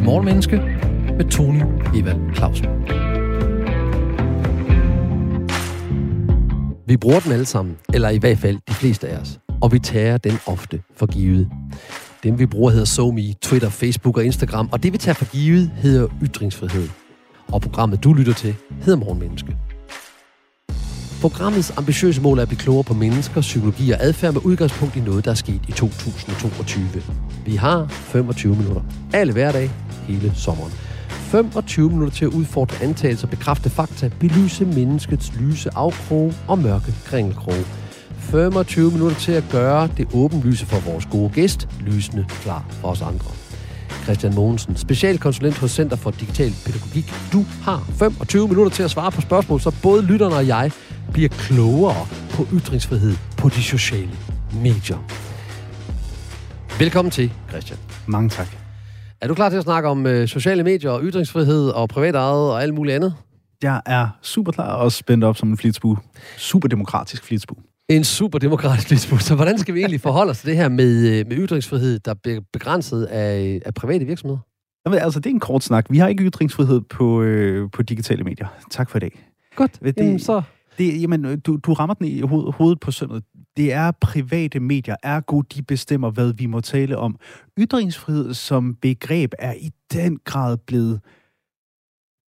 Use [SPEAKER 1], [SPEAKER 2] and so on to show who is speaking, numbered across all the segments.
[SPEAKER 1] til Morgenmenneske med Tony Evald Clausen. Vi bruger den alle sammen, eller i hvert fald de fleste af os, og vi tager den ofte for givet. Dem vi bruger hedder SoMe, Twitter, Facebook og Instagram, og det vi tager for givet hedder ytringsfrihed. Og programmet du lytter til hedder Morgenmenneske. Programmets ambitiøse mål er at blive klogere på mennesker, psykologi og adfærd med udgangspunkt i noget, der er sket i 2022. Vi har 25 minutter. Alle hverdag, hele sommeren. 25 minutter til at udfordre antagelser, bekræfte fakta, belyse menneskets lyse afkrog og mørke kringelkrog. 25 minutter til at gøre det åbenlyse for vores gode gæst, lysende klar for os andre. Christian Mogensen, specialkonsulent hos Center for Digital Pædagogik. Du har 25 minutter til at svare på spørgsmål, så både lytterne og jeg bliver klogere på ytringsfrihed på de sociale medier. Velkommen til, Christian.
[SPEAKER 2] Mange tak.
[SPEAKER 1] Er du klar til at snakke om øh, sociale medier og ytringsfrihed og privat ejet og alt muligt andet?
[SPEAKER 2] Jeg er super klar og spændt op som en flitsbue. Super demokratisk flitsbue.
[SPEAKER 1] En super demokratisk lysbus. Så hvordan skal vi egentlig forholde os til det her med, øh, med ytringsfrihed, der bliver begrænset af, af private virksomheder?
[SPEAKER 2] Jamen, altså, det er en kort snak. Vi har ikke ytringsfrihed på, øh, på digitale medier. Tak for i dag.
[SPEAKER 1] Godt,
[SPEAKER 2] Det-
[SPEAKER 1] jamen så...
[SPEAKER 2] Det, jamen, du, du rammer den i hoved, hovedet på sømmet. Det er private medier, ergo de bestemmer, hvad vi må tale om. Ytringsfrihed som begreb er i den grad blevet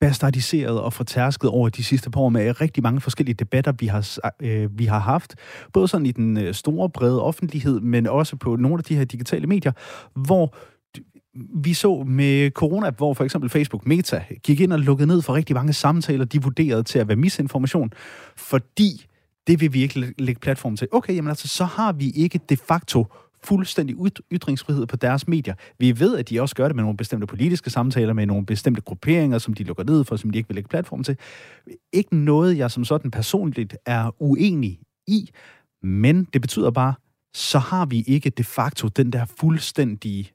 [SPEAKER 2] bastardiseret og fortærsket over de sidste par år med rigtig mange forskellige debatter, vi har, øh, vi har haft. Både sådan i den øh, store, brede offentlighed, men også på nogle af de her digitale medier, hvor vi så med corona, hvor for eksempel Facebook Meta gik ind og lukkede ned for rigtig mange samtaler, de vurderede til at være misinformation, fordi det vil vi ikke lægge platform til. Okay, jamen altså, så har vi ikke de facto fuldstændig ytringsfrihed på deres medier. Vi ved, at de også gør det med nogle bestemte politiske samtaler, med nogle bestemte grupperinger, som de lukker ned for, som de ikke vil lægge platform til. Ikke noget, jeg som sådan personligt er uenig i, men det betyder bare, så har vi ikke de facto den der fuldstændige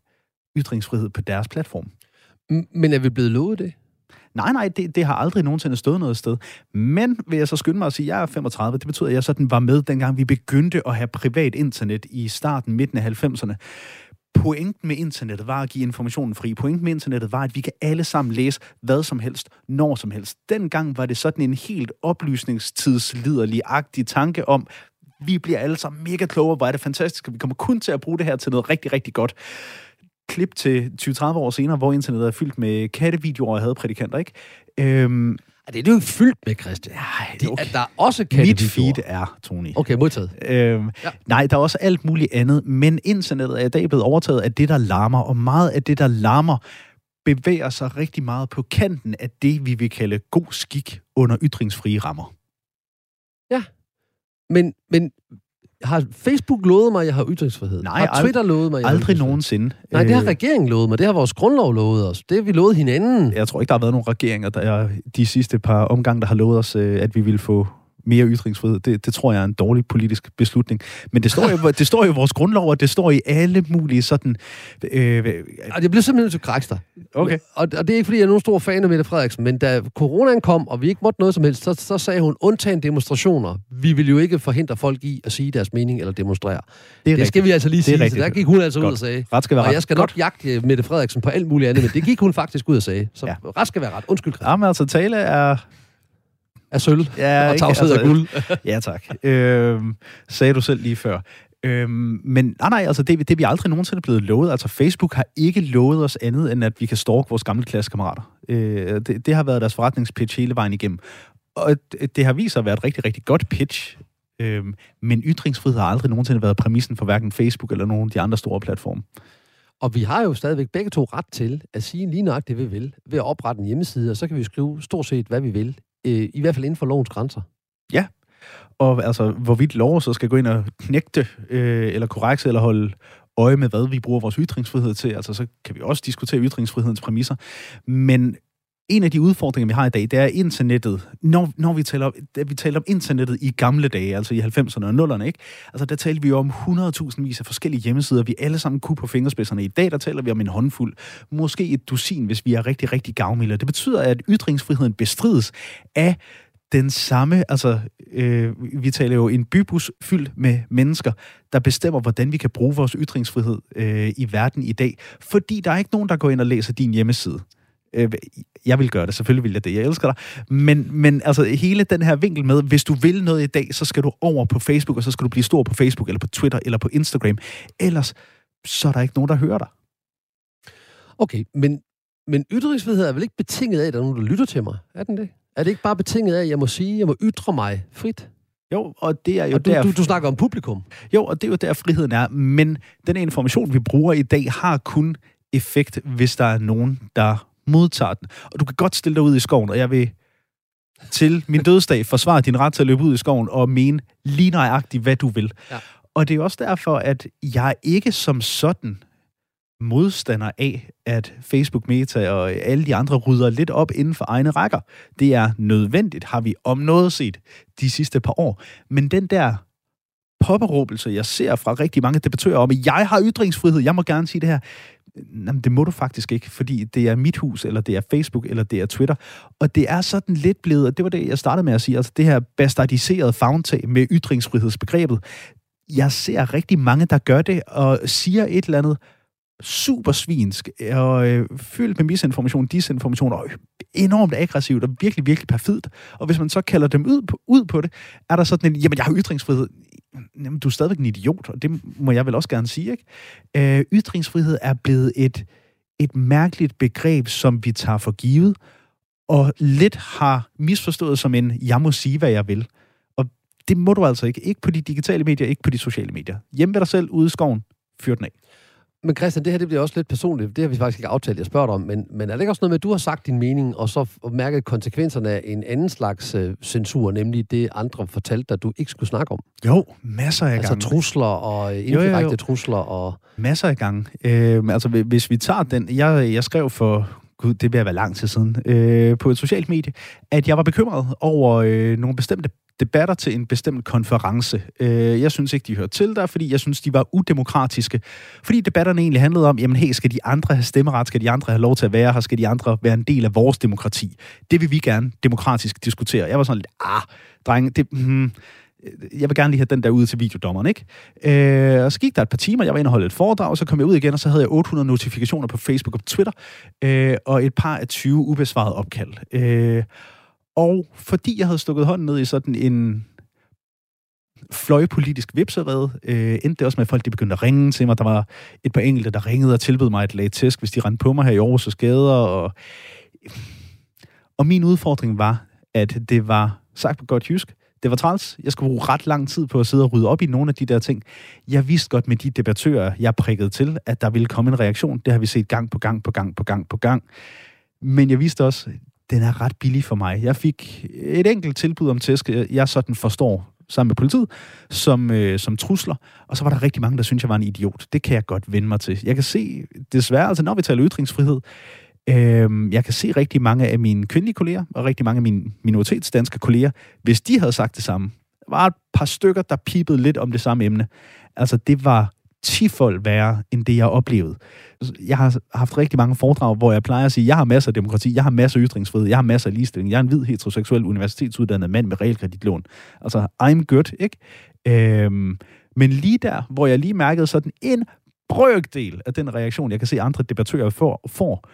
[SPEAKER 2] ytringsfrihed på deres platform.
[SPEAKER 1] Men er vi blevet lovet det?
[SPEAKER 2] Nej, nej, det, det har aldrig nogensinde stået noget sted. Men vil jeg så skynde mig at sige, at jeg er 35. Det betyder, at jeg sådan var med, dengang vi begyndte at have privat internet i starten, midten af 90'erne. Pointen med internettet var at give informationen fri. Pointen med internettet var, at vi kan alle sammen læse hvad som helst, når som helst. Dengang var det sådan en helt oplysningstidsliderlig-agtig tanke om, vi bliver alle sammen mega klogere, hvor er det fantastisk, og vi kommer kun til at bruge det her til noget rigtig, rigtig godt klip til 20-30 år senere, hvor internettet er fyldt med kattevideoer og hadprædikanter, ikke? Øhm,
[SPEAKER 1] Er det er det jo fyldt med, Christian?
[SPEAKER 2] nej,
[SPEAKER 1] De, at der er også
[SPEAKER 2] Mit feed er, Tony.
[SPEAKER 1] Okay, modtaget.
[SPEAKER 2] Øhm,
[SPEAKER 1] Ja.
[SPEAKER 2] ja. Nej, der er også alt muligt andet, men internettet er i dag blevet overtaget af det, der larmer, og meget af det, der larmer, bevæger sig rigtig meget på kanten af det, vi vil kalde god skik under ytringsfrie rammer.
[SPEAKER 1] Men, men har Facebook lovet mig, at jeg har ytringsfrihed?
[SPEAKER 2] Nej,
[SPEAKER 1] har
[SPEAKER 2] ald-
[SPEAKER 1] Twitter lovet mig, jeg
[SPEAKER 2] Aldrig nogensinde.
[SPEAKER 1] Nej, det har
[SPEAKER 2] Øh,
[SPEAKER 1] regeringen lovet mig. Det har vores grundlov lovet os. Det har vi lovet hinanden.
[SPEAKER 2] Jeg tror ikke, der har været nogen regeringer, der er de sidste par omgange, der har lovet os, øh, at vi ville få mere ytringsfrihed. Det, det tror jeg er en dårlig politisk beslutning. Men det står, jo, det står jo i vores grundlov, og det står i alle mulige sådan... Øh,
[SPEAKER 1] Og det blev simpelthen nødt til at korrekse dig.
[SPEAKER 2] okay.
[SPEAKER 1] Og, og det er ikke, fordi jeg er nogen stor fan af Mette Frederiksen, men da coronaen kom, og vi ikke måtte noget som helst, så, så sagde hun, undtagen demonstrationer. Vi vil jo ikke forhindre folk i at sige deres mening eller demonstrere.
[SPEAKER 2] Det, er
[SPEAKER 1] Det
[SPEAKER 2] rigtigt.
[SPEAKER 1] skal vi altså lige
[SPEAKER 2] Det er
[SPEAKER 1] sige. Så
[SPEAKER 2] rigtigt.
[SPEAKER 1] der gik hun altså ud
[SPEAKER 2] Godt.
[SPEAKER 1] og sagde.
[SPEAKER 2] Ret skal være
[SPEAKER 1] Og
[SPEAKER 2] ret.
[SPEAKER 1] jeg skal nok jagte Mette Frederiksen på alt muligt andet, men det gik hun faktisk ud og sagde. Så. Ja. ret skal være ret. Undskyld, Christian.
[SPEAKER 2] Jamen altså, tale er...
[SPEAKER 1] Af sølv
[SPEAKER 2] Ja,
[SPEAKER 1] og tavshed af
[SPEAKER 2] Altså,
[SPEAKER 1] guld.
[SPEAKER 2] Ja, tak. Øhm, sagde du selv lige før. Øhm, men nej, nej, altså det, det er vi aldrig nogensinde blevet lovet. Altså Facebook har ikke lovet os andet, end at vi kan stalke vores gamle klassekammerater. Øh, det, det har været deres forretningspitch hele vejen igennem. Og det, det har vist sig at være et rigtig, rigtig godt pitch. Øhm, men ytringsfrihed har aldrig nogensinde været præmissen for hverken Facebook eller nogen af de andre store platforme.
[SPEAKER 1] Og vi har jo stadigvæk begge to ret til at sige lige nok det, vi vil, ved at oprette en hjemmeside, og så kan vi skrive stort set, hvad vi vil. Øh, I hvert fald inden for lovens grænser.
[SPEAKER 2] Ja, Og altså, hvorvidt lov så skal gå ind og knægte, øh, eller korrekse, eller holde øje med, hvad vi bruger vores ytringsfrihed til. Altså, så kan vi også diskutere ytringsfrihedens præmisser. Men en af de udfordringer, vi har i dag, det er internettet. Når, når vi, taler, da vi taler om internettet i gamle dage, altså i 90'erne og 0'erne, ikke? Altså, der talte vi jo om 100.000 vis af forskellige hjemmesider, vi alle sammen kunne på fingerspidserne. I dag, der taler vi om en håndfuld. Måske et dusin, hvis vi er rigtig, rigtig gavmilde. Det betyder, at ytringsfriheden bestrides af den samme, altså øh, vi taler jo en bybus fyldt med mennesker, der bestemmer, hvordan vi kan bruge vores ytringsfrihed øh, i verden i dag. Fordi der er ikke nogen, der går ind og læser din hjemmeside. Øh, jeg vil gøre det, selvfølgelig vil jeg det, jeg elsker dig. Men, men altså hele den her vinkel med, hvis du vil noget i dag, så skal du over på Facebook, og så skal du blive stor på Facebook, eller på Twitter, eller på Instagram. Ellers, så er der ikke nogen, der hører dig.
[SPEAKER 1] Okay, men, men ytringsfrihed er vel ikke betinget af, at der er nogen, der lytter til mig? Er den det? Er det ikke bare betinget af, at jeg må sige, at jeg må ytre mig frit?
[SPEAKER 2] Jo, og det er jo
[SPEAKER 1] og du,
[SPEAKER 2] der...
[SPEAKER 1] Du, du snakker om publikum.
[SPEAKER 2] Jo, og det er jo der, friheden er. Men den information, vi bruger i dag, har kun effekt, hvis der er nogen, der modtager den. Og du kan godt stille dig ud i skoven, og jeg vil til min dødsdag forsvare din ret til at løbe ud i skoven og mene lige nøjagtigt, hvad du vil. Ja. Og det er også derfor, at jeg ikke som sådan modstander af, at Facebook Meta og alle de andre rydder lidt op inden for egne rækker. Det er nødvendigt, har vi om noget set de sidste par år. Men den der påberåbelse, jeg ser fra rigtig mange debattører om, at jeg har ytringsfrihed, jeg må gerne sige det her. Jamen, det må du faktisk ikke, fordi det er mit hus, eller det er Facebook, eller det er Twitter. Og det er sådan lidt blevet, og det var det, jeg startede med at sige, altså det her bastardiserede fagntag med ytringsfrihedsbegrebet. Jeg ser rigtig mange, der gør det, og siger et eller andet, super svinsk og øh, fyldt med misinformation, disinformation og enormt aggressivt og virkelig, virkelig perfidt. Og hvis man så kalder dem ud på, ud på det, er der sådan en, jamen jeg har ytringsfrihed. Jamen du er stadigvæk en idiot, og det må jeg vel også gerne sige, ikke? Øh, ytringsfrihed er blevet et, et mærkeligt begreb, som vi tager for givet, og lidt har misforstået som en, jeg må sige, hvad jeg vil. Og det må du altså ikke. Ikke på de digitale medier, ikke på de sociale medier. Hjemme ved dig selv, ude i skoven, fyr den af.
[SPEAKER 1] Men Christian, det her det bliver også lidt personligt. Det har vi faktisk ikke aftalt, jeg spørger dig om. Men, men er det ikke også noget med, at du har sagt din mening, og så mærket konsekvenserne af en anden slags øh, censur, nemlig det, andre fortalte dig, du ikke skulle snakke om?
[SPEAKER 2] Jo, masser af
[SPEAKER 1] altså
[SPEAKER 2] gange.
[SPEAKER 1] Altså trusler og indirekte jo, jo, jo. trusler og...
[SPEAKER 2] Masser af gange. Øh, altså, hvis vi tager den... Jeg, jeg skrev for gud, det vil være lang tid siden, øh, på et socialt medie, at jeg var bekymret over øh, nogle bestemte debatter til en bestemt konference. Øh, jeg synes ikke, de hørte til der, fordi jeg synes, de var udemokratiske. Fordi debatterne egentlig handlede om, jamen hey, skal de andre have stemmeret? Skal de andre have lov til at være her? Skal de andre være en del af vores demokrati? Det vil vi gerne demokratisk diskutere. Jeg var sådan lidt, ah, dreng, det... Hmm, jeg vil gerne lige have den der ud til videodommeren, ikke? Øh, og så gik der et par timer, jeg var inde og holde et foredrag, og så kom jeg ud igen, og så havde jeg 800 notifikationer på Facebook og Twitter, øh, og et par af 20 ubesvarede opkald. Øh, og fordi jeg havde stukket hånden ned i sådan en fløjpolitisk vipserede, øh, endte det også med, at folk de begyndte at ringe til mig. Der var et par enkelte, der ringede og tilbød mig et lag tæsk, hvis de rendte på mig her i Aarhus og skader. Og, og min udfordring var, at det var, sagt på godt jysk, det var træls. Jeg skulle bruge ret lang tid på at sidde og rydde op i nogle af de der ting. Jeg vidste godt med de debattører, jeg prikkede til, at der ville komme en reaktion. Det har vi set gang på gang på gang på gang på gang. Men jeg vidste også, den er ret billig for mig. Jeg fik et enkelt tilbud om tæsk, jeg sådan forstår sammen med politiet, som, øh, som trusler. Og så var der rigtig mange, der synes jeg var en idiot. Det kan jeg godt vende mig til. Jeg kan se, desværre, altså når vi taler ytringsfrihed, øh, jeg kan se rigtig mange af mine kvindelige kolleger, og rigtig mange af mine minoritetsdanske kolleger, hvis de havde sagt det samme. Var et par stykker, der pipede lidt om det samme emne. Altså, det var tifold værre, end det, jeg oplevede. Jeg har haft rigtig mange foredrag, hvor jeg plejer at sige, jeg har masser af demokrati, jeg har masser af ytringsfrihed, jeg har masser af ligestilling, jeg er en hvid heteroseksuel universitetsuddannet mand med realkreditlån. Altså, I'm good, ikke? Øhm, men lige der, hvor jeg lige mærkede sådan en brøkdel af den reaktion, jeg kan se andre debattører får, får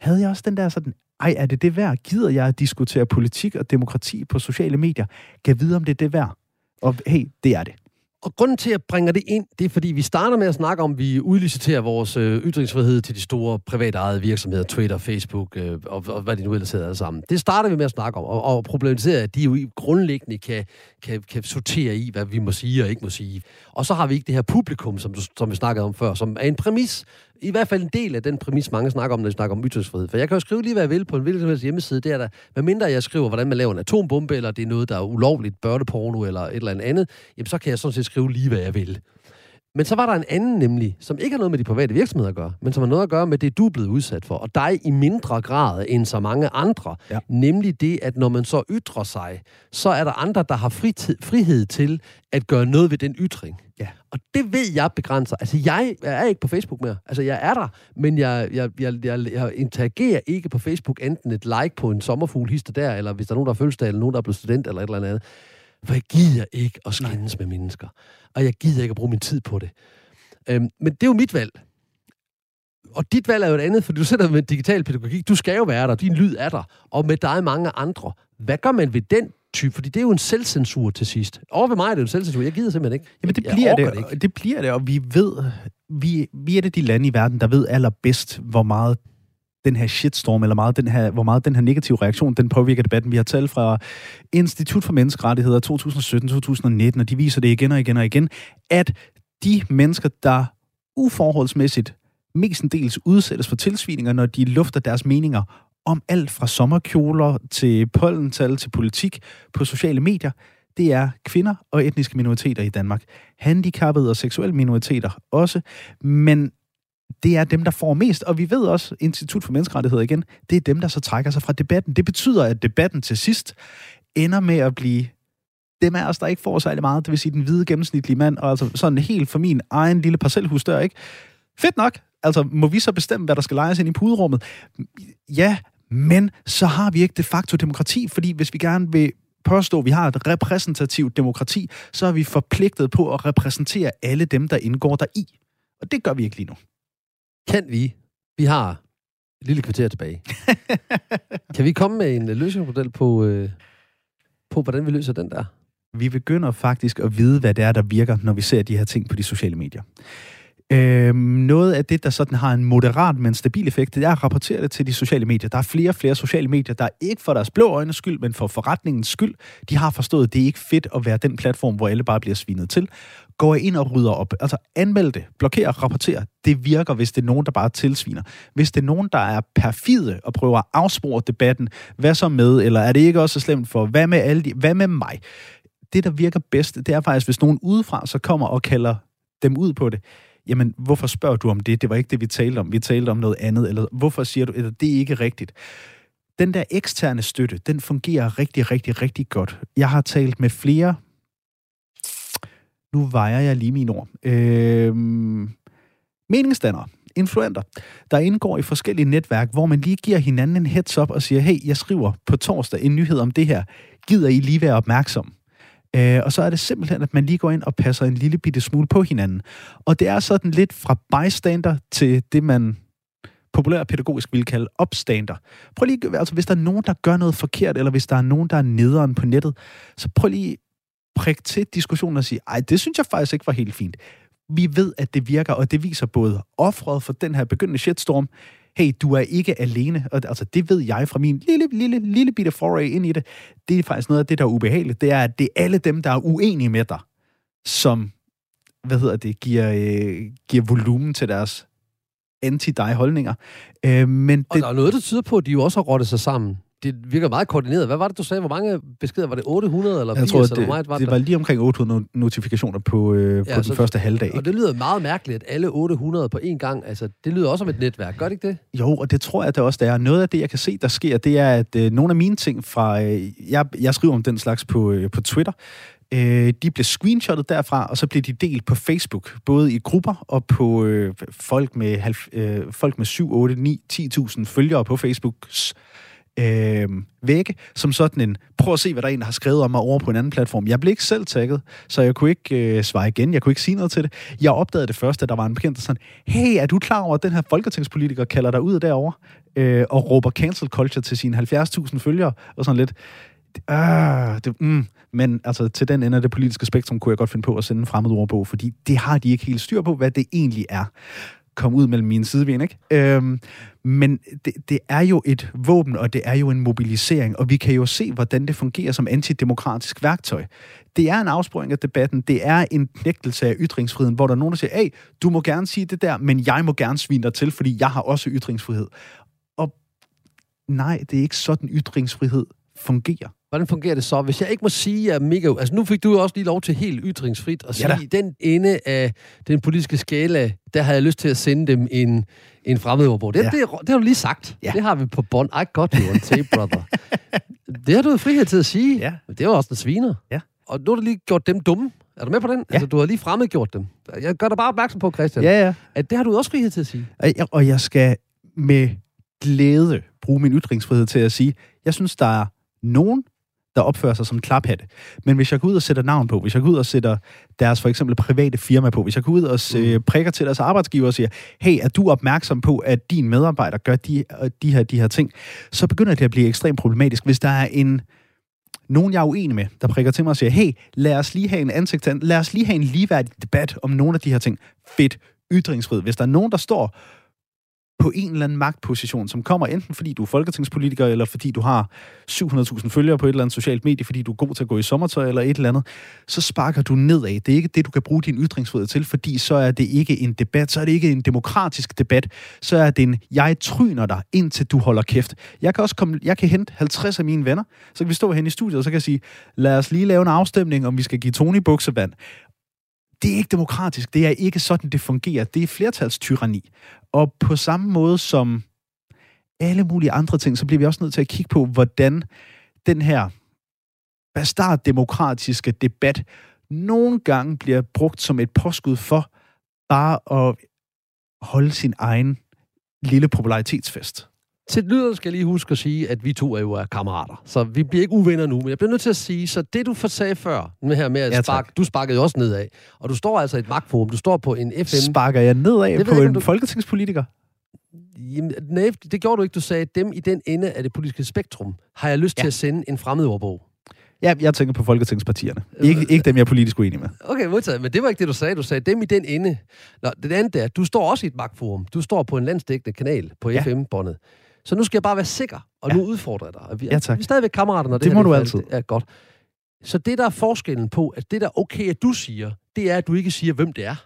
[SPEAKER 2] havde jeg også den der sådan, ej, er det det værd? Gider jeg at diskutere politik og demokrati på sociale medier? Kan vide, om det er det værd? Og hey, det er det.
[SPEAKER 1] Og grunden til, at jeg bringer det ind, det er, fordi vi starter med at snakke om, at vi udliciterer vores øh, ytringsfrihed til de store private ejede virksomheder, Twitter, Facebook øh, og, og hvad de nu ellers hedder sammen. Det starter vi med at snakke om, og, og problematisere, at de jo grundlæggende kan, kan, kan sortere i, hvad vi må sige og ikke må sige. Og så har vi ikke det her publikum, som, som vi snakkede om før, som er en præmis i hvert fald en del af den præmis, mange snakker om, når de snakker om ytringsfrihed. For jeg kan jo skrive lige, hvad jeg vil på en hvilken som helst hjemmeside. Det er der, hvad mindre jeg skriver, hvordan man laver en atombombe, eller det er noget, der er ulovligt, børneporno eller et eller andet jamen så kan jeg sådan set skrive lige, hvad jeg vil. Men så var der en anden nemlig, som ikke har noget med de private virksomheder at gøre, men som har noget at gøre med det, du er blevet udsat for, og dig i mindre grad end så mange andre. Ja. Nemlig det, at når man så ytrer sig, så er der andre, der har fritid, frihed til at gøre noget ved den ytring. Ja. Og det ved jeg begrænser. Altså, jeg er ikke på Facebook mere. Altså, jeg er der, men jeg, jeg, jeg, jeg, jeg interagerer ikke på Facebook, enten et like på en sommerfugl hister der, eller hvis der er nogen, der er fødselsdag, eller nogen, der er blevet student, eller et eller andet. For jeg gider ikke at skændes med mennesker. Og jeg gider ikke at bruge min tid på det. Øhm, men det er jo mit valg. Og dit valg er jo et andet, for du sætter med digital pædagogik. Du skal jo være der, din lyd er der. Og med dig mange andre. Hvad gør man ved den type? Fordi det er jo en selvcensur til sidst. Over ved mig er det jo en selvcensur. Jeg gider simpelthen ikke.
[SPEAKER 2] Jamen det bliver det, det, ikke. det bliver det, og vi ved, vi, vi er det de lande i verden, der ved allerbedst, hvor meget den her shitstorm, eller meget den her, hvor meget den her negative reaktion, den påvirker debatten. Vi har talt fra Institut for Menneskerettigheder 2017-2019, og de viser det igen og igen og igen, at de mennesker, der uforholdsmæssigt mestendels udsættes for tilsvininger, når de lufter deres meninger om alt fra sommerkjoler til pollental til politik på sociale medier, det er kvinder og etniske minoriteter i Danmark. Handicappede og seksuelle minoriteter også, men det er dem, der får mest. Og vi ved også, Institut for Menneskerettigheder igen, det er dem, der så trækker sig fra debatten. Det betyder, at debatten til sidst ender med at blive dem af os, der ikke får særlig meget, det vil sige den hvide gennemsnitlige mand, og altså sådan helt for min egen lille parcelhusdør, ikke? Fedt nok. Altså, må vi så bestemme, hvad der skal lejes ind i puderummet? Ja, men så har vi ikke de facto demokrati, fordi hvis vi gerne vil påstå, at vi har et repræsentativt demokrati, så er vi forpligtet på at repræsentere alle dem, der indgår der i. Og det gør vi ikke lige nu.
[SPEAKER 1] Kan vi? Vi har et lille kvarter tilbage. kan vi komme med en løsningsmodel på, øh, på, hvordan vi løser den der?
[SPEAKER 2] Vi begynder faktisk at vide, hvad det er, der virker, når vi ser de her ting på de sociale medier. Øhm, noget af det, der sådan har en moderat, men stabil effekt, det er at rapportere det til de sociale medier. Der er flere og flere sociale medier, der ikke for deres blå øjnes skyld, men for forretningens skyld, de har forstået, at det er ikke fedt at være den platform, hvor alle bare bliver svinet til. Går ind og rydder op. Altså anmeld det, blokér rapporter. Det virker, hvis det er nogen, der bare tilsviner. Hvis det er nogen, der er perfide og prøver at afspore debatten, hvad så med, eller er det ikke også så slemt for, hvad med alle de, hvad med mig? Det, der virker bedst, det er faktisk, hvis nogen udefra så kommer og kalder dem ud på det jamen, hvorfor spørger du om det? Det var ikke det, vi talte om. Vi talte om noget andet. Eller hvorfor siger du, at det er ikke rigtigt? Den der eksterne støtte, den fungerer rigtig, rigtig, rigtig godt. Jeg har talt med flere... Nu vejer jeg lige mine ord. Øh, meningsdannere, influenter, der indgår i forskellige netværk, hvor man lige giver hinanden en heads up og siger, hey, jeg skriver på torsdag en nyhed om det her. Gider I lige være opmærksom? Øh, og så er det simpelthen, at man lige går ind og passer en lille bitte smule på hinanden. Og det er sådan lidt fra bystander til det, man populært pædagogisk vil kalde opstander. Prøv lige, altså hvis der er nogen, der gør noget forkert, eller hvis der er nogen, der er nederen på nettet, så prøv lige prik til diskussionen og sige, ej, det synes jeg faktisk ikke var helt fint. Vi ved, at det virker, og det viser både offret for den her begyndende shitstorm, hey, du er ikke alene. Og, altså, det ved jeg fra min lille, lille, lille bitte foray ind i det. Det er faktisk noget af det, der er ubehageligt. Det er, at det er alle dem, der er uenige med dig, som, hvad hedder det, giver, øh, giver volumen til deres anti-dig holdninger. Øh, men det,
[SPEAKER 1] og der er noget, der tyder på, at de jo også har rottet sig sammen det virker meget koordineret. Hvad var det, du sagde? Hvor mange beskeder? Var det 800 eller 80? Jeg tror, det, eller meget
[SPEAKER 2] var det, det var lige omkring 800 notifikationer på, øh, på ja, den så, første halvdag.
[SPEAKER 1] Og det lyder meget mærkeligt, at alle 800 på én gang, altså det lyder også som et netværk. Gør det ikke det?
[SPEAKER 2] Jo, og det tror jeg det også, der er. Noget af det, jeg kan se, der sker, det er, at øh, nogle af mine ting fra... Øh, jeg, jeg skriver om den slags på, øh, på Twitter, øh, de bliver screenshottet derfra, og så bliver de delt på Facebook, både i grupper og på øh, folk med, øh, folk med 7, 8, 9, 10.000 følgere på Facebooks øh, vægge, som sådan en, prøv at se, hvad der er en, der har skrevet om mig over på en anden platform. Jeg blev ikke selv tagget, så jeg kunne ikke øh, svare igen, jeg kunne ikke sige noget til det. Jeg opdagede det først, at der var en bekendt, der sådan, hey, er du klar over, at den her folketingspolitiker kalder dig ud derovre, øh, og råber cancel culture til sine 70.000 følgere, og sådan lidt, Ah, det, mm. Men altså, til den ende af det politiske spektrum kunne jeg godt finde på at sende en fremmed ordbog, fordi det har de ikke helt styr på, hvad det egentlig er kom ud mellem mine sideben, ikke? Øhm, men det, det er jo et våben, og det er jo en mobilisering, og vi kan jo se, hvordan det fungerer som antidemokratisk værktøj. Det er en afsporing af debatten, det er en knægtelse af ytringsfriheden, hvor der er nogen, der siger, hey, du må gerne sige det der, men jeg må gerne svine dig til, fordi jeg har også ytringsfrihed. Og nej, det er ikke sådan, ytringsfrihed fungerer.
[SPEAKER 1] Hvordan fungerer det så? Hvis jeg ikke må sige, at mega... Altså, nu fik du jo også lige lov til helt ytringsfrit at sige,
[SPEAKER 2] Ja
[SPEAKER 1] den ende af den politiske skala, der havde jeg lyst til at sende dem en, en fremmedordbog. Det,
[SPEAKER 2] Ja.
[SPEAKER 1] det, det, har du lige sagt.
[SPEAKER 2] Ja.
[SPEAKER 1] Det har vi på bånd. I got you on tape, brother. det har du jo frihed til at sige.
[SPEAKER 2] Ja.
[SPEAKER 1] Men det var også en sviner.
[SPEAKER 2] Ja.
[SPEAKER 1] Og nu har du lige gjort dem dumme. Er du med på den?
[SPEAKER 2] Ja.
[SPEAKER 1] Altså, du har lige fremmedgjort dem. Jeg gør dig bare opmærksom på, Christian,
[SPEAKER 2] Ja, ja.
[SPEAKER 1] at det har du også frihed til at sige.
[SPEAKER 2] Og jeg- Og jeg skal med glæde bruge min ytringsfrihed til at sige, jeg synes, der er nogen, der opfører sig som klaphatte. Men hvis jeg går ud og sætter navn på, hvis jeg går ud og sætter deres for eksempel private firma på, hvis jeg går ud og mm. prikker til deres arbejdsgiver og siger, hey, er du opmærksom på, at din medarbejder gør de, de, her, de her ting, så begynder det at blive ekstremt problematisk. Hvis der er en nogen, jeg er uenig med, der prikker til mig og siger, hey, lad os lige have en ansigt lad os lige have en ligeværdig debat om nogle af de her ting. Fedt, ytringsfrihed. Hvis der er nogen, der står på en eller anden magtposition, som kommer enten fordi du er folketingspolitiker, eller fordi du har 700.000 følgere på et eller andet socialt medie, fordi du er god til at gå i sommertøj eller et eller andet, så sparker du nedad. Det er ikke det, du kan bruge din ytringsfrihed til, fordi så er det ikke en debat, så er det ikke en demokratisk debat, så er det en, jeg tryner dig, indtil du holder kæft. Jeg kan også komme, jeg kan hente 50 af mine venner, så kan vi stå hen i studiet, og så kan jeg sige, lad os lige lave en afstemning, om vi skal give Tony buksevand det er ikke demokratisk. Det er ikke sådan, det fungerer. Det er flertalstyranni. Og på samme måde som alle mulige andre ting, så bliver vi også nødt til at kigge på, hvordan den her bastarddemokratiske debat nogle gange bliver brugt som et påskud for bare at holde sin egen lille popularitetsfest.
[SPEAKER 1] Til lytterne skal jeg lige huske at sige, at vi to er jo er kammerater. Så vi bliver ikke uvenner nu, men jeg bliver nødt til at sige, så det du sagde før, med her med at
[SPEAKER 2] Ja,
[SPEAKER 1] sparke, du sparkede jo også nedad. Og du står altså i et magtforum, du står på en FM.
[SPEAKER 2] Sparker jeg nedad
[SPEAKER 1] Det
[SPEAKER 2] på
[SPEAKER 1] ikke,
[SPEAKER 2] en
[SPEAKER 1] du-
[SPEAKER 2] folketingspolitiker?
[SPEAKER 1] Jamen, nej, det gjorde du ikke. Du sagde, at dem i den ende af det politiske spektrum, har jeg lyst
[SPEAKER 2] Ja.
[SPEAKER 1] til at sende en fremmedordbog.
[SPEAKER 2] Ja, jeg tænker på folketingspartierne. Ikke, ikke dem, jeg er politisk uenig med.
[SPEAKER 1] Okay, modtaget. Men det var ikke det, du sagde. Du sagde, dem i den ende. Nå, det andet er, du står også i et magtforum. Du står på en landsdækkende kanal på
[SPEAKER 2] Ja.
[SPEAKER 1] FM-båndet. Så nu skal jeg bare være sikker, og
[SPEAKER 2] Ja.
[SPEAKER 1] nu udfordrer jeg dig. Vi,
[SPEAKER 2] Ja, tak.
[SPEAKER 1] Vi er stadigvæk kammerater, når det,
[SPEAKER 2] Det
[SPEAKER 1] her
[SPEAKER 2] må du
[SPEAKER 1] er
[SPEAKER 2] altid.
[SPEAKER 1] Det er godt. Så det, der er forskellen på, at det, der er okay, at du siger, det er, at du ikke siger, hvem det er.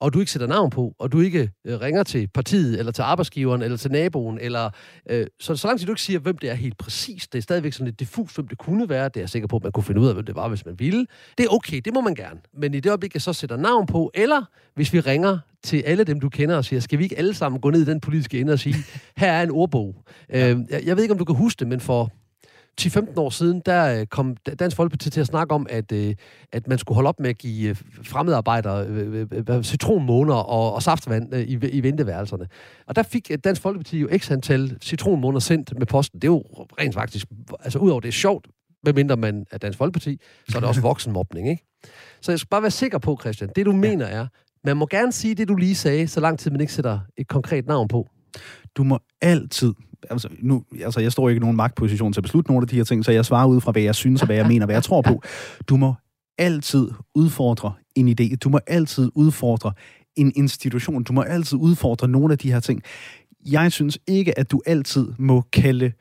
[SPEAKER 1] Og du ikke sætter navn på, og du ikke øh, ringer til partiet, eller til arbejdsgiveren, eller til naboen, eller... Øh, så, så langt du ikke siger, hvem det er helt præcis, det er stadigvæk sådan lidt diffus, hvem det kunne være, det er jeg sikker på, at man kunne finde ud af, hvem det var, hvis man ville. Det er okay, det må man gerne. Men i det øjeblik, jeg så sætter navn på, eller hvis vi ringer til alle dem, du kender og siger, skal vi ikke alle sammen gå ned i den politiske ende og sige, her er en ordbog. Ja. Øh, jeg, jeg ved ikke, om du kan huske det, men for 10-15 år siden, der øh, kom Dansk Folkeparti til at snakke om, at, øh, at man skulle holde op med at give øh, fremmedarbejdere citronmåner og, og saftvand i, i venteværelserne. Og der fik Dansk Folkeparti jo x antal citronmåner sendt med posten. Det er jo rent faktisk, altså udover det er sjovt, medmindre man er Dansk Folkeparti, så er det også voksenmobning, ikke? Så jeg skal bare være sikker på, Christian, det du ja. mener er, man må gerne sige det, du lige sagde, så lang tid man ikke sætter et konkret navn på.
[SPEAKER 2] Du må altid altså, nu, altså, jeg står ikke i nogen magtposition til at beslutte nogle af de her ting, så jeg svarer ud fra, hvad jeg synes og hvad jeg mener, hvad jeg tror på. Du må altid udfordre en idé. Du må altid udfordre en institution. Du må altid udfordre nogle af de her ting. Jeg synes ikke, at du altid må kalde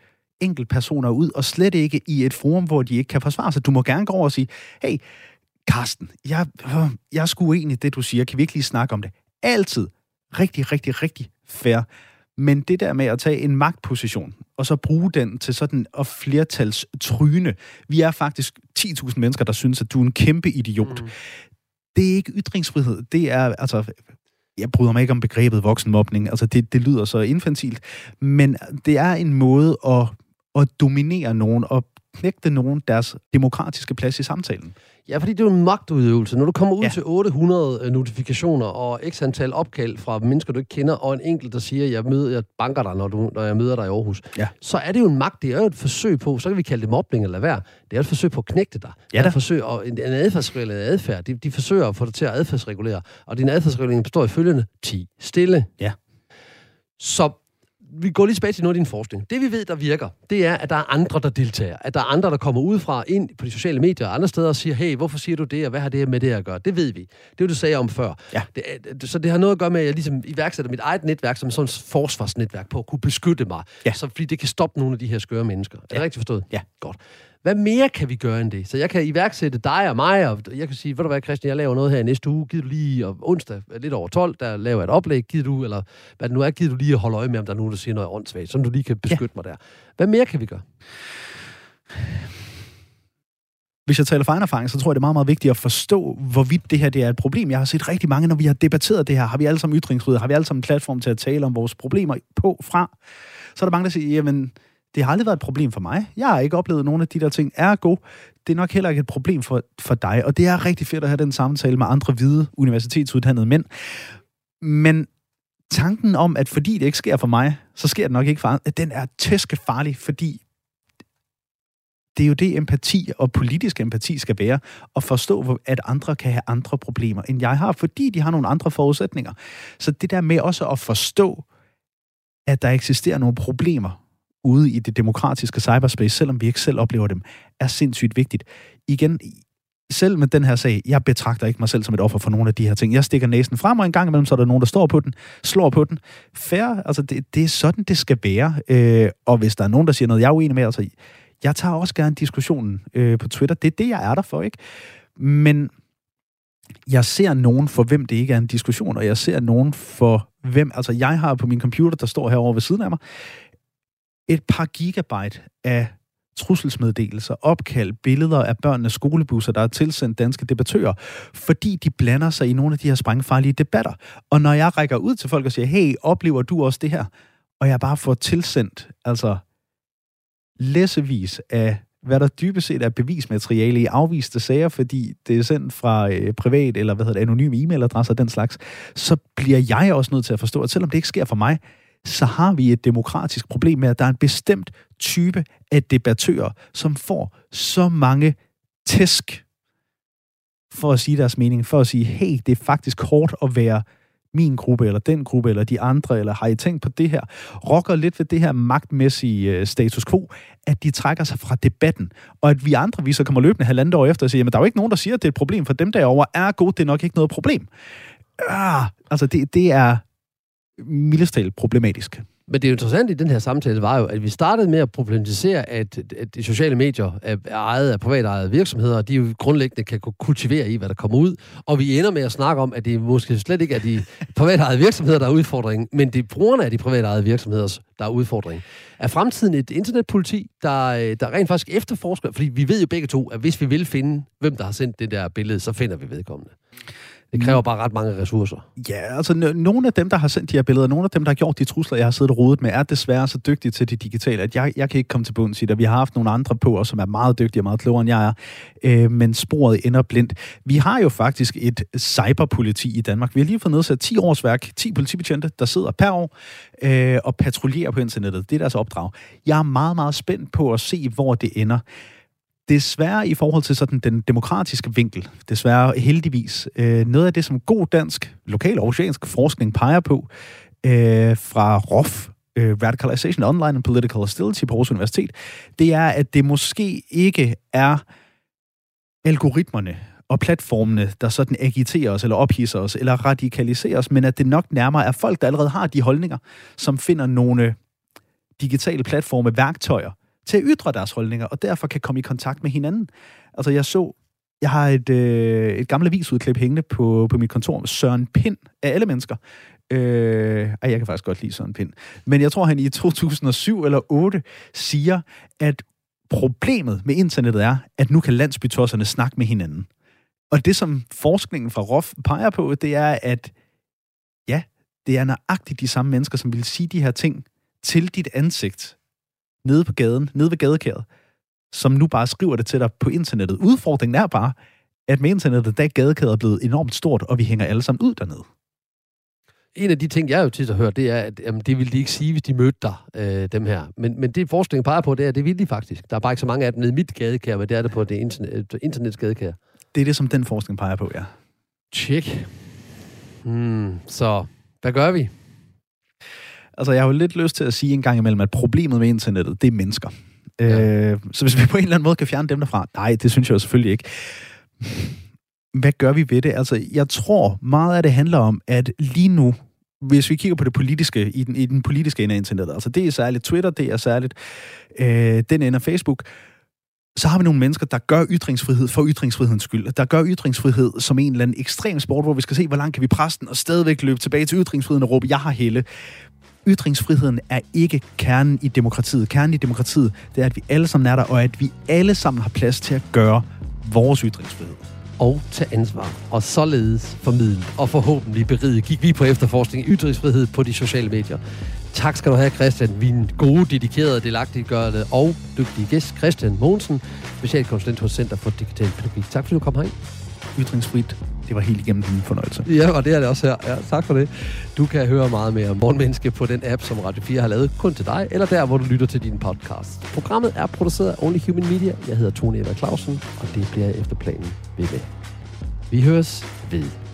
[SPEAKER 2] enkeltpersoner ud, og slet ikke i et forum, hvor de ikke kan forsvare sig. Du må gerne gå over og sige, hey, Karsten, jeg, øh, jeg er sgu uenig i det, du siger. Kan vi ikke lige snakke om det? Altid. Rigtig, rigtig, rigtig fair. Men det der med at tage en magtposition, og så bruge den til sådan at flertals tryne. Vi er faktisk 10.000 mennesker, der synes, at du er en kæmpe idiot. Mm. Det er ikke ytringsfrihed. Det er, altså, jeg bryder mig ikke om begrebet voksenmobning. Altså, det, det lyder så infantilt. Men det er en måde at, at dominere nogen og knægte nogen deres demokratiske plads i samtalen.
[SPEAKER 1] Ja, fordi det er jo en magtudøvelse. Når du kommer ud ja. til 800 notifikationer og x antal opkald fra mennesker, du ikke kender, og en enkelt, der siger, jeg, møder, jeg banker dig, når, du, når jeg møder dig i Aarhus,
[SPEAKER 2] ja.
[SPEAKER 1] så er det jo en magt. Det er jo et forsøg på, så kan vi kalde det mobning eller hvad. Det er et forsøg på at knægte dig.
[SPEAKER 2] Ja,
[SPEAKER 1] det er et forsøg, og en, en adfærdsreguleret adfærd. De, de forsøger at få dig til at adfærdsregulere. Og din adfærdsregulering består i følgende 10 stille.
[SPEAKER 2] Ja.
[SPEAKER 1] Så vi går lige tilbage til noget af din forskning. Det vi ved, der virker, det er, at der er andre, der deltager. At der er andre, der kommer udefra ind på de sociale medier og andre steder og siger, hey, hvorfor siger du det, og hvad har det med det at gøre? Det ved vi. Det er du sagde om før.
[SPEAKER 2] Ja.
[SPEAKER 1] Det, så det har noget at gøre med, at jeg ligesom iværksætter mit eget netværk som sådan et forsvarsnetværk på at kunne beskytte mig.
[SPEAKER 2] Ja.
[SPEAKER 1] Så, fordi det kan stoppe nogle af de her skøre mennesker. Er det
[SPEAKER 2] Ja.
[SPEAKER 1] rigtigt forstået?
[SPEAKER 2] Ja.
[SPEAKER 1] Godt. Hvad mere kan vi gøre end det? Så jeg kan iværksætte dig og mig, og jeg kan sige, ved du hvad, Christian, jeg laver noget her i næste uge. Gider du lige, og onsdag lidt over 12, der laver jeg et oplæg. Gider du, eller hvad det nu er, gider du lige at holde øje med, om der er nogen, der siger noget åndssvagt, så du lige kan beskytte ja. mig der. Hvad mere kan vi gøre?
[SPEAKER 2] hvis jeg taler for egen erfaring, så tror jeg, det er meget, meget vigtigt at forstå, hvorvidt det her det er et problem. Jeg har set rigtig mange, når vi har debatteret det her, har vi alle sammen ytringsfrihed, har vi alle sammen en platform til at tale om vores problemer på fra, så er der mange, der siger, jamen, det har aldrig været et problem for mig. Jeg har ikke oplevet nogen af de der ting. Er god. Det er nok heller ikke et problem for, for dig. Og det er rigtig fedt at have den samtale med andre hvide universitetsuddannede mænd. Men tanken om, at fordi det ikke sker for mig, så sker det nok ikke for andre, den er tæskefarlig, fordi det er jo det, empati og politisk empati skal være, at forstå, at andre kan have andre problemer, end jeg har, fordi de har nogle andre forudsætninger. Så det der med også at forstå, at der eksisterer nogle problemer ude i det demokratiske cyberspace, selvom vi ikke selv oplever dem, er sindssygt vigtigt. Igen, selv med den her sag, jeg betragter ikke mig selv som et offer for nogle af de her ting. Jeg stikker næsen frem, og en gang imellem, så er der nogen, der står på den, slår på den. Fair, altså det, det er sådan, det skal være. Øh, og hvis der er nogen, der siger noget, jeg er uenig med, altså jeg tager også gerne diskussionen øh, på Twitter. Det er det, jeg er der for, ikke? Men jeg ser nogen, for hvem det ikke er en diskussion, og jeg ser nogen for hvem... Altså, jeg har på min computer, der står herovre ved siden af mig, et par gigabyte af trusselsmeddelelser, opkald, billeder af børnenes skolebusser, der er tilsendt danske debattører, fordi de blander sig i nogle af de her sprængfarlige debatter. Og når jeg rækker ud til folk og siger, hey, oplever du også det her? Og jeg bare får tilsendt, altså læsevis af hvad der dybest set er bevismateriale i afviste sager, fordi det er sendt fra øh, privat eller hvad hedder det, anonyme e-mailadresser og den slags, så bliver jeg også nødt til at forstå, at selvom det ikke sker for mig, så har vi et demokratisk problem med, at der er en bestemt type af debattører, som får så mange tæsk for at sige deres mening, for at sige, hey, det er faktisk hårdt at være min gruppe, eller den gruppe, eller de andre, eller har I tænkt på det her, rokker lidt ved det her magtmæssige øh, status quo, at de trækker sig fra debatten, og at vi andre, vi så kommer løbende halvandet år efter og siger, men der er jo ikke nogen, der siger, at det er et problem for dem derovre, er godt, det er nok ikke noget problem. Ah, altså, det, det er mildestalt problematisk.
[SPEAKER 1] Men det er interessant i den her samtale var jo, at vi startede med at problematisere, at, at de sociale medier er ejet af privatejede virksomheder, og de jo grundlæggende kan kultivere i, hvad der kommer ud. Og vi ender med at snakke om, at det måske slet ikke er de privatejede virksomheder, der er udfordringen, men det er brugerne af de privatejede virksomheder, der er udfordringen. Er fremtiden et internetpoliti, der, øh, der rent faktisk efterforsker? Fordi vi ved jo begge to, at hvis vi vil finde, hvem der har sendt det der billede, så finder vi vedkommende. Det kræver bare ret mange ressourcer.
[SPEAKER 2] Ja, altså n- nogle af dem, der har sendt de her billeder, nogle af dem, der har gjort de trusler, jeg har siddet og rodet med, er desværre så dygtige til det digitale, at jeg, jeg kan ikke komme til bunds i det. Vi har haft nogle andre på os, som er meget dygtige og meget klogere, end jeg er. Øh, men sporet ender blindt. Vi har jo faktisk et cyberpoliti i Danmark. Vi har lige fået nedsat 10 års værk, 10 politibetjente, der sidder per år øh, og patruljerer på internettet. Det er deres opdrag. Jeg er meget, meget spændt på at se, hvor det ender desværre i forhold til sådan den demokratiske vinkel, desværre heldigvis, øh, noget af det, som god dansk, lokal og oceansk forskning peger på, øh, fra ROF, øh, Radicalization Online and Political Hostility på Aarhus Universitet, det er, at det måske ikke er algoritmerne og platformene, der sådan agiterer os, eller ophidser os, eller radikaliserer os, men at det nok nærmere er folk, der allerede har de holdninger, som finder nogle digitale platforme, værktøjer, til at ytre deres holdninger, og derfor kan komme i kontakt med hinanden. Altså, jeg så, jeg har et, øh, et gammelt avisudklip hængende på, på mit kontor med Søren Pind af alle mennesker. Øh, ej, jeg kan faktisk godt lide Søren Pind. Men jeg tror, han i 2007 eller 8 siger, at problemet med internettet er, at nu kan landsbytosserne snakke med hinanden. Og det, som forskningen fra ROF peger på, det er, at ja, det er nøjagtigt de samme mennesker, som vil sige de her ting til dit ansigt, nede på gaden, nede ved gadekæret, som nu bare skriver det til dig på internettet. Udfordringen er bare, at med internettet, der er gadekæret blevet enormt stort, og vi hænger alle sammen ud dernede.
[SPEAKER 1] En af de ting, jeg jo tit har hørt, det er, at jamen, det ville de ikke sige, hvis de mødte dig, øh, dem her. Men, men det forskningen peger på, det er, at det vil de faktisk. Der er bare ikke så mange af dem nede i mit gadekær, men det er det på det internet, internets gadekær.
[SPEAKER 2] Det er det, som den forskning peger på, ja.
[SPEAKER 1] Tjek. Hmm, så hvad gør vi?
[SPEAKER 2] Altså, jeg har jo lidt lyst til at sige en gang imellem, at problemet med internettet, det er mennesker. Ja. Øh, så hvis vi på en eller anden måde kan fjerne dem derfra, nej, det synes jeg jo selvfølgelig ikke. Hvad gør vi ved det? Altså, jeg tror meget af det handler om, at lige nu, hvis vi kigger på det politiske, i den, i den politiske ende af internettet, altså det er særligt Twitter, det er særligt øh, den ende af Facebook, så har vi nogle mennesker, der gør ytringsfrihed for ytringsfrihedens skyld. Der gør ytringsfrihed som en eller anden ekstrem sport, hvor vi skal se, hvor langt kan vi presse den, og stadigvæk løbe tilbage til ytringsfriheden og råbe, jeg har helle. Ytringsfriheden er ikke kernen i demokratiet. Kernen i demokratiet, det er, at vi alle sammen er der, og at vi alle sammen har plads til at gøre vores ytringsfrihed
[SPEAKER 1] og tage ansvar, og således formidle og forhåbentlig berige, gik vi på efterforskning i ytringsfrihed på de sociale medier. Tak skal du have, Christian, min gode, dedikerede, delagtiggørende og dygtige gæst, Christian Mogensen, specialkonsulent hos Center for Digital Pædagogik. Tak fordi du kom herind.
[SPEAKER 2] Ytringsfrit, det var helt igennem din fornøjelse.
[SPEAKER 1] Ja, og det er det også her. Ja, tak for det. Du kan høre meget mere om Morgenmenneske på den app, som Radio 4 har lavet kun til dig, eller der, hvor du lytter til din podcast. Programmet er produceret af Only Human Media. Jeg hedder Tony Eva Clausen, og det bliver efter planen ved med. Vi høres ved.